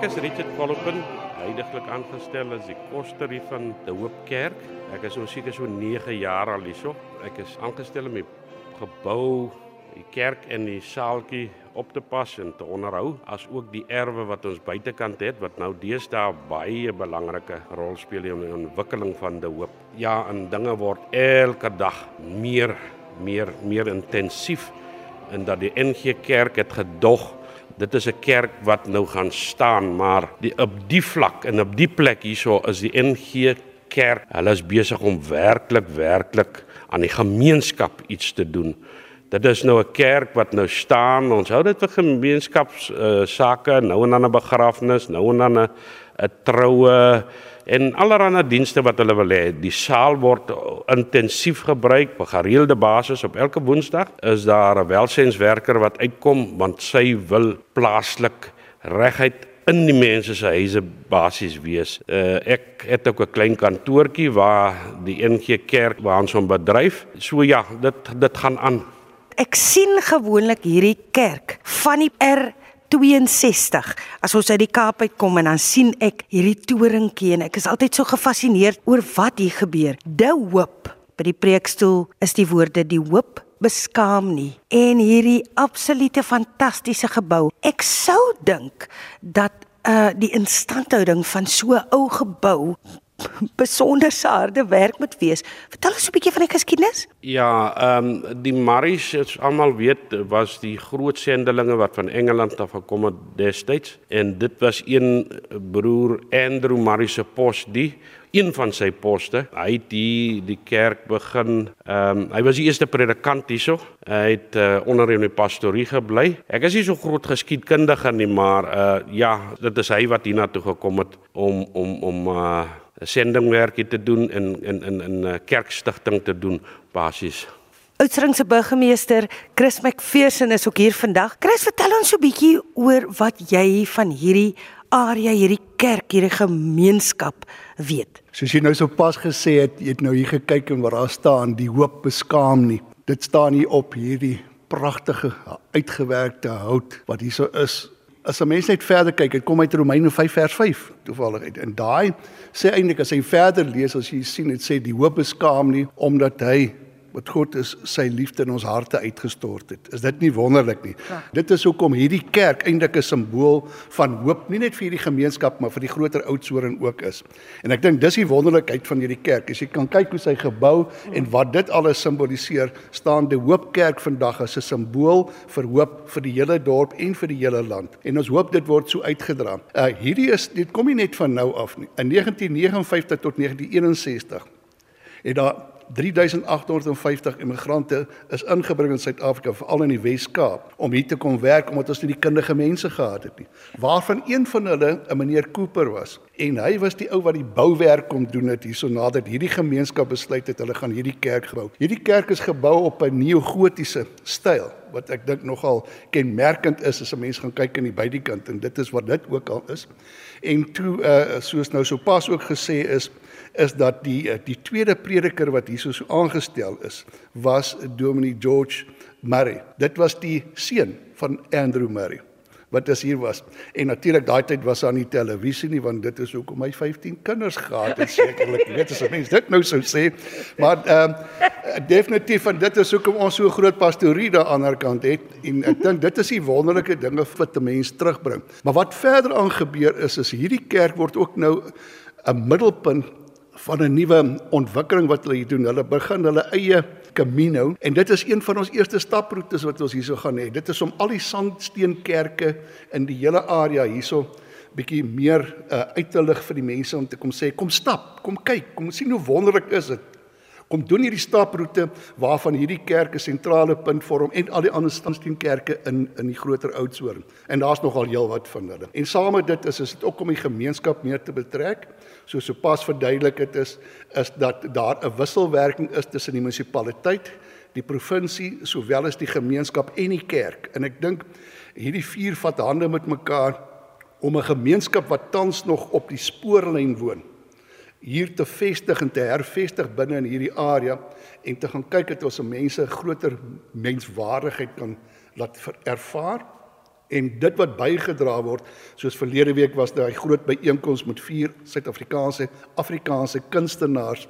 Ek is Richard Kollopen, heidaglik aangestel as die koster hier van die Hoop Kerk. Ek is nou seker so 9 jaar al hierso. Ek is aangestel om die gebou, die kerk en die saaltjie op te pas en te onderhou, as ook die erwe wat ons buitekant het wat nou deesdae baie belangrike rol speel in die ontwikkeling van die Hoop. Ja, en dinge word elke dag meer meer meer intensief en dat die NG Kerk het gedog dit is 'n kerk wat nou gaan staan, maar die op die vlak en op die plek hierso is die NG Kerk. Hulle is besig om werklik werklik aan die gemeenskap iets te doen. Dit is nou 'n kerk wat nou staan. Ons hou dit vir gemeenskaps uh, sake, nou en dan 'n begrafnis, nou en dan 'n 'n troue en allerlei dienste wat hulle wil hê. Die saal word intensief gebruik op gereelde basis op elke woensdag is daar 'n welsynswerker wat uitkom want sy wil plaaslik regheid in die mense se huise basies wees. Uh, ek het ook 'n klein kantoortjie waar die NG Kerk waar ons hom bedryf. So ja, dit dit gaan aan. Ek sien gewoonlik hierdie kerk van die R 62 as ons uit die Kaap uitkom en dan sien ek hierdie toringkie en ek is altyd so gefassineerd oor wat hier gebeur. De hoop by die preekstoel is die woorde die hoop beskaam nie en hierdie absolute fantastiese gebou. Ek sou dink dat uh die instandhouding van so 'n ou gebou besonder harde werk moet wees. Vertel ons 'n bietjie van die geskiedenis. Ja, ehm um, die Maries, as almal weet, was die groot sendelinge wat van Engeland af gekom het destyds en dit was een broer Andrew Maries se pos die een van sy poste. Hy het die die kerk begin. Ehm um, hy was die eerste predikant hierso. Hy het uh, onder in die pastorie gebly. Ek is nie so groot geskiedkundige nie, maar uh ja, dit is hy wat hiernatoe gekom het om om om uh sendingwerkie te doen en in in in 'n eh, kerkstigting te doen basies. Oudtshoorn se burgemeester Chris McPherson is ook hier vandag. Chris, vertel ons so 'n bietjie oor wat jy van hierdie area, hierdie kerk, hierdie gemeenskap weet. Soos jy nou so pas gesê het, jy het nou hier gekyk en waar daar staan die hoop beskaam nie. Dit staan hier op hierdie pragtige uitgewerkte hout wat hierso is as 'n mens net verder kyk, dit kom uit Romeine 5 vers 5 toevallig uit. En daai sê eintlik as jy verder lees as jy sien dit sê die hoop beskaam nie omdat hy wat God is sy liefde in ons harte uitgestort het. Is dit nie wonderlik nie? Ja. Dit is hoekom hierdie kerk eintlik 'n simbool van hoop, nie net vir hierdie gemeenskap maar vir die groter Oudtshoorn ook is. En ek dink dis die wonderlikheid van hierdie kerk. As jy kan kyk hoe sy gebou en wat dit alles simboliseer, staan die Hoop Kerk vandag as 'n simbool vir hoop vir die hele dorp en vir die hele land. En ons hoop dit word so uitgedra. Uh hierdie is dit kom nie net van nou af nie. In 1959 tot 1961 het daar 3850 immigrante is ingebring in Suid-Afrika, veral in die Wes-Kaap, om hier te kom werk omdat ons nie die kundige mense gehad het nie. Waarvan een van hulle 'n meneer Cooper was. En hy was die ou wat die bouwerk kom doen het hierso nadat hierdie gemeenskap besluit het hulle gaan hierdie kerk gebou. Hierdie kerk is gebou op 'n neogotiese styl wat ek dink nogal kenmerkend is as 'n mens gaan kyk in die buitekant en dit is wat dit ook al is. En toe uh soos nou sopas ook gesê is, is dat die eh, die tweede prediker wat hierso so aangestel is was Dominee George Murray. Dit was die seun van Andrew Murray wat as hier was. En natuurlik daai tyd was daar nie televisie nie want dit is hoekom my 15 kinders gehad het sekerlik. Weet as 'n mens dit nou sou sê. Maar ehm um, definitief van dit is hoekom ons so groot pastorie daar aan die ander kant het en ek dink dit is die wonderlike dinge wat 'n mens terugbring. Maar wat verder aan gebeur is is hierdie kerk word ook nou 'n middelpunt van 'n nuwe ontwikkeling wat hulle hier doen. Hulle begin hulle eie Camino en dit is een van ons eerste staproetes wat ons hierso gaan hê. Dit is om al die sandsteenkerke in die hele area hierso bietjie meer uh, uit te lig vir die mense om te kom sê kom stap, kom kyk, kom sien hoe wonderlik is dit. Kom doen hierdie staproete waarvan hierdie kerk 'n sentrale punt vorm en al die ander sandsteenkerke in in die groter Oudtshoorn. En daar's nogal heelwat van hulle. En saam met dit is dit ook om die gemeenskap meer te betrek so sopas verduidelik het is is dat daar 'n wisselwerking is tussen die munisipaliteit, die provinsie sowel as die gemeenskap en die kerk. En ek dink hierdie vier vat hande met mekaar om 'n gemeenskap wat tans nog op die spoorlyn woon hier te vestig en te hervestig binne in hierdie area en te gaan kyk dat ons se mense groter menswaardigheid kan laat ervaar En dit wat bygedra word, soos verlede week was daai groot byeenkoms met vier Suid-Afrikaanse Afrikaanse kunstenaars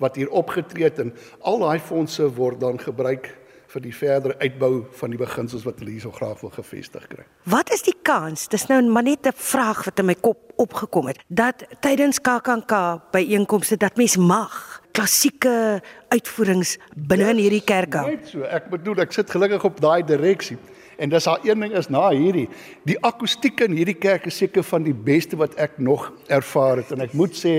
wat hier opgetree het en al daai fondse word dan gebruik vir die verdere uitbou van die beginsels wat hulle hierso graag wil gevestig kry. Wat is die kans? Dis nou maar net 'n vraag wat in my kop opgekom het dat tydens KAKNK byeenkomste dat mens mag klassieke uitvoerings binne in hierdie kerk hou. Net so. Ek bedoel ek sit gelukkig op daai direksie. En dis al een ding is na hierdie, die akoestiek in hierdie kerk is seker van die beste wat ek nog ervaar het en ek moet sê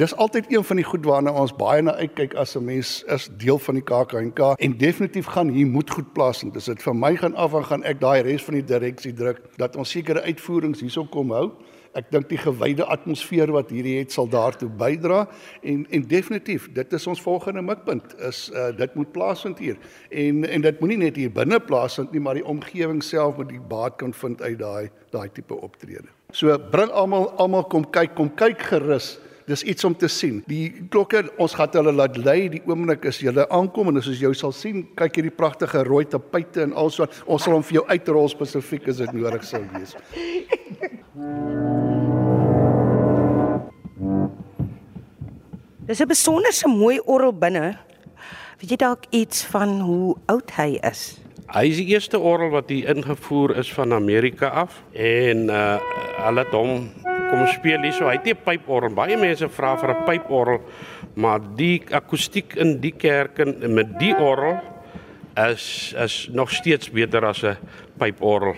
dis altyd een van die goed waarna ons baie na uitkyk as 'n mens is deel van die KAKNK en definitief gaan hier moet goed plaasvind. Dis dit vir my gaan af en gaan ek daai res van die direksie druk dat ons sekere uitvoerings hierso kom hou. Ek dink die gewyde atmosfeer wat hierdie het sal daartoe bydra en en definitief dit is ons volgende mikpunt is uh, dit moet plaasvind hier en en dit moenie net hier binne plaasvind nie maar die omgewing self moet die baat kan vind uit daai daai tipe optrede. So bring almal almal kom kyk kom kyk gerus Dis iets om te sien. Die klokke, ons gaan hulle laat lei die oomblik as jy aankom en as jy sal sien, kyk hierdie pragtige rooi tapuite en also ons sal hom vir jou uitrol spesifiek as dit nodig sou wees. Dis 'n besonderse mooi orgel binne. Weet jy dalk iets van hoe oud hy is? Hy is die eerste orgel wat hier ingevoer is van Amerika af en uh hulle het hom kom speel hier so. Hy het 'n pyporgel. Baie mense vra vir 'n pyporgel, maar die akoestiek in die kerk en met die orgel is is nog steeds beter as 'n pyporgel.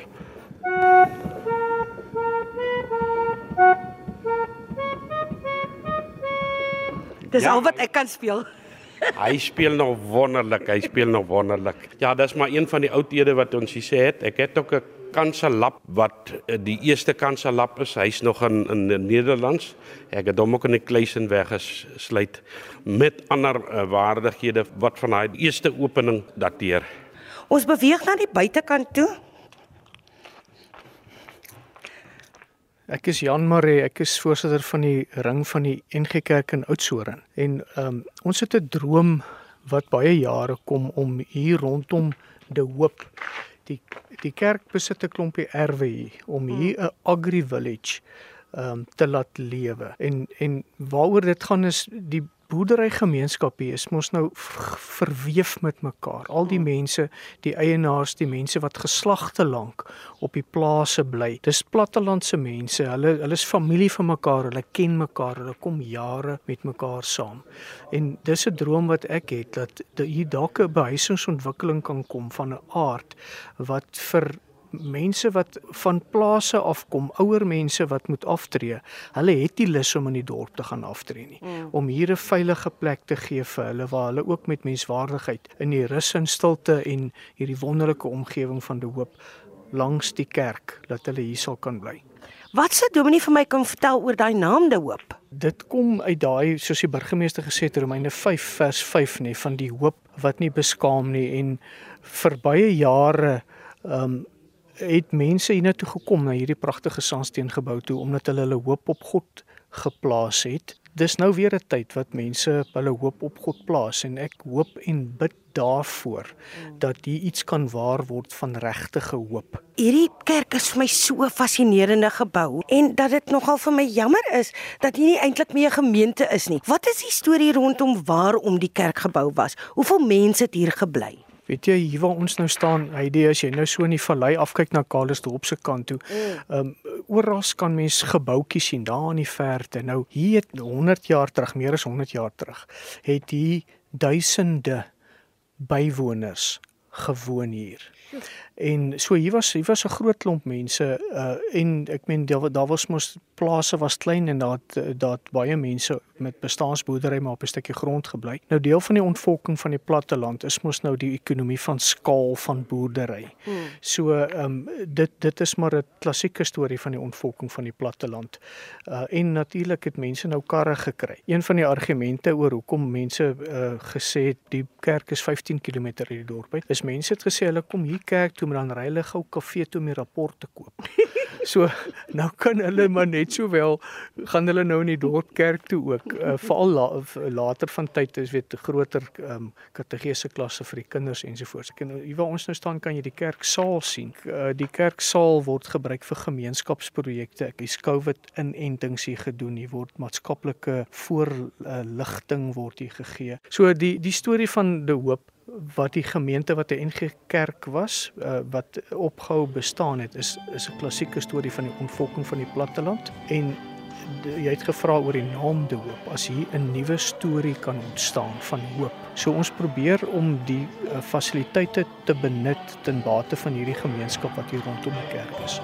Dis Ja. al wat ek kan speel. Hy speel nog wonderlik, hy speel nog wonderlik. Ja, dis maar een van die oudhede wat ons hier sê het. Ek het ook 'n kanselap wat eh, die eerste kanselap is. Hy's nog in in Nederlands. Ek het hom ook in die Kleisen weggesluit met ander uh, waardighede wat van daai eerste opening dateer. Ons beweeg na die buitekant toe. Ek is Jan Maree, ek is voorsitter van die ring van die NG Kerk in Oudtshoorn. En ehm um, ons het 'n droom wat baie jare kom om hier rondom De Hoop die die kerk besit 'n klompie erwe hier om hier 'n agri village ehm um, te laat lewe. En en waaroor dit gaan is die boerderygemeenskap hier is mos nou verweef met mekaar. Al die mense, die eienaars, die mense wat geslagte lank op die plase bly. Dis plattelandse mense. Hulle hulle is familie van mekaar. Hulle ken mekaar. Hulle kom jare met mekaar saam. En dis 'n droom wat ek het dat dat hier dalk 'n behuisingsontwikkeling kan kom van 'n aard wat vir mense wat van plase afkom, ouer mense wat moet aftree, hulle het nie lus om in die dorp te gaan aftree nie. Mm. Om hier 'n veilige plek te gee vir hulle waar hulle ook met menswaardigheid in die rus en stilte en hierdie wonderlike omgewing van De Hoop langs die kerk dat hulle hier sal kan bly. Wat sou Dominee vir my kan vertel oor daai naam De Hoop? Dit kom uit daai soos die burgemeester gesê het Romeine 5 vers 5 nê van die hoop wat nie beskaam nie en vir baie jare ehm um, het mense hiernatoe gekom na hierdie pragtige sandsteen gebou toe omdat hulle hulle hoop op God geplaas het. Dis nou weer 'n tyd wat mense hulle hoop op God plaas en ek hoop en bid daarvoor dat hier iets kan waar word van regtige hoop. Hierdie kerk is vir my so 'n fascinerende gebou en dat dit nogal vir my jammer is dat hier nie eintlik meer 'n gemeente is nie. Wat is die storie rondom waarom die kerk gebou was? Hoeveel mense het hier gebly? Weet jy hier waar ons nou staan, Heidi, as jy nou so in die vallei afkyk na Kalisdorp se kant toe, ehm um, oral kan mens gebouetjies sien daar in die verte. Nou hier het 100 jaar terug, meer as 100 jaar terug, het hier duisende bywoners gewoon hier. En so hier was hier was 'n groot klomp mense uh en ek meen daar, daar was mos plase was klein en daar daar baie mense met bestaansboerdery maar op 'n stukkie grond gebly. Nou deel van die ontvolking van die platteland is mos nou die ekonomie van skaal van boerdery. Hmm. So ehm um, dit dit is maar 'n klassieke storie van die ontvolking van die platteland. Uh en natuurlik het mense nou karre gekry. Een van die argumente oor hoekom mense uh gesê het die kerk is 15 km uit die dorp uit, is mense het gesê hulle kom hier kerk toe maar dan ry hulle gou kafee toe om die rapporte koop. So nou kan hulle maar net sowel gaan hulle nou in die dorp kerk toe ook. Uh, Veral la, later van tyd is weet groter ehm um, kategese klasse vir die kinders ensovoorts. Ek en hier waar ons nou staan kan jy die kerksaal sien. Uh, die kerksaal word gebruik vir gemeenskapsprojekte. Ek is COVID inentings hier gedoen. Hier word maatskaplike voorligting word hier gegee. So die die storie van die hoop wat die gemeente wat 'n NG Kerk was, uh, wat opgehou bestaan het, is is 'n klassieke storie van die ontvolking van die platteland en de, jy het gevra oor die naam De Hoop as hier 'n nuwe storie kan ontstaan van hoop. So ons probeer om die uh, fasiliteite te benut ten bate van hierdie gemeenskap wat hier rondom die kerk is.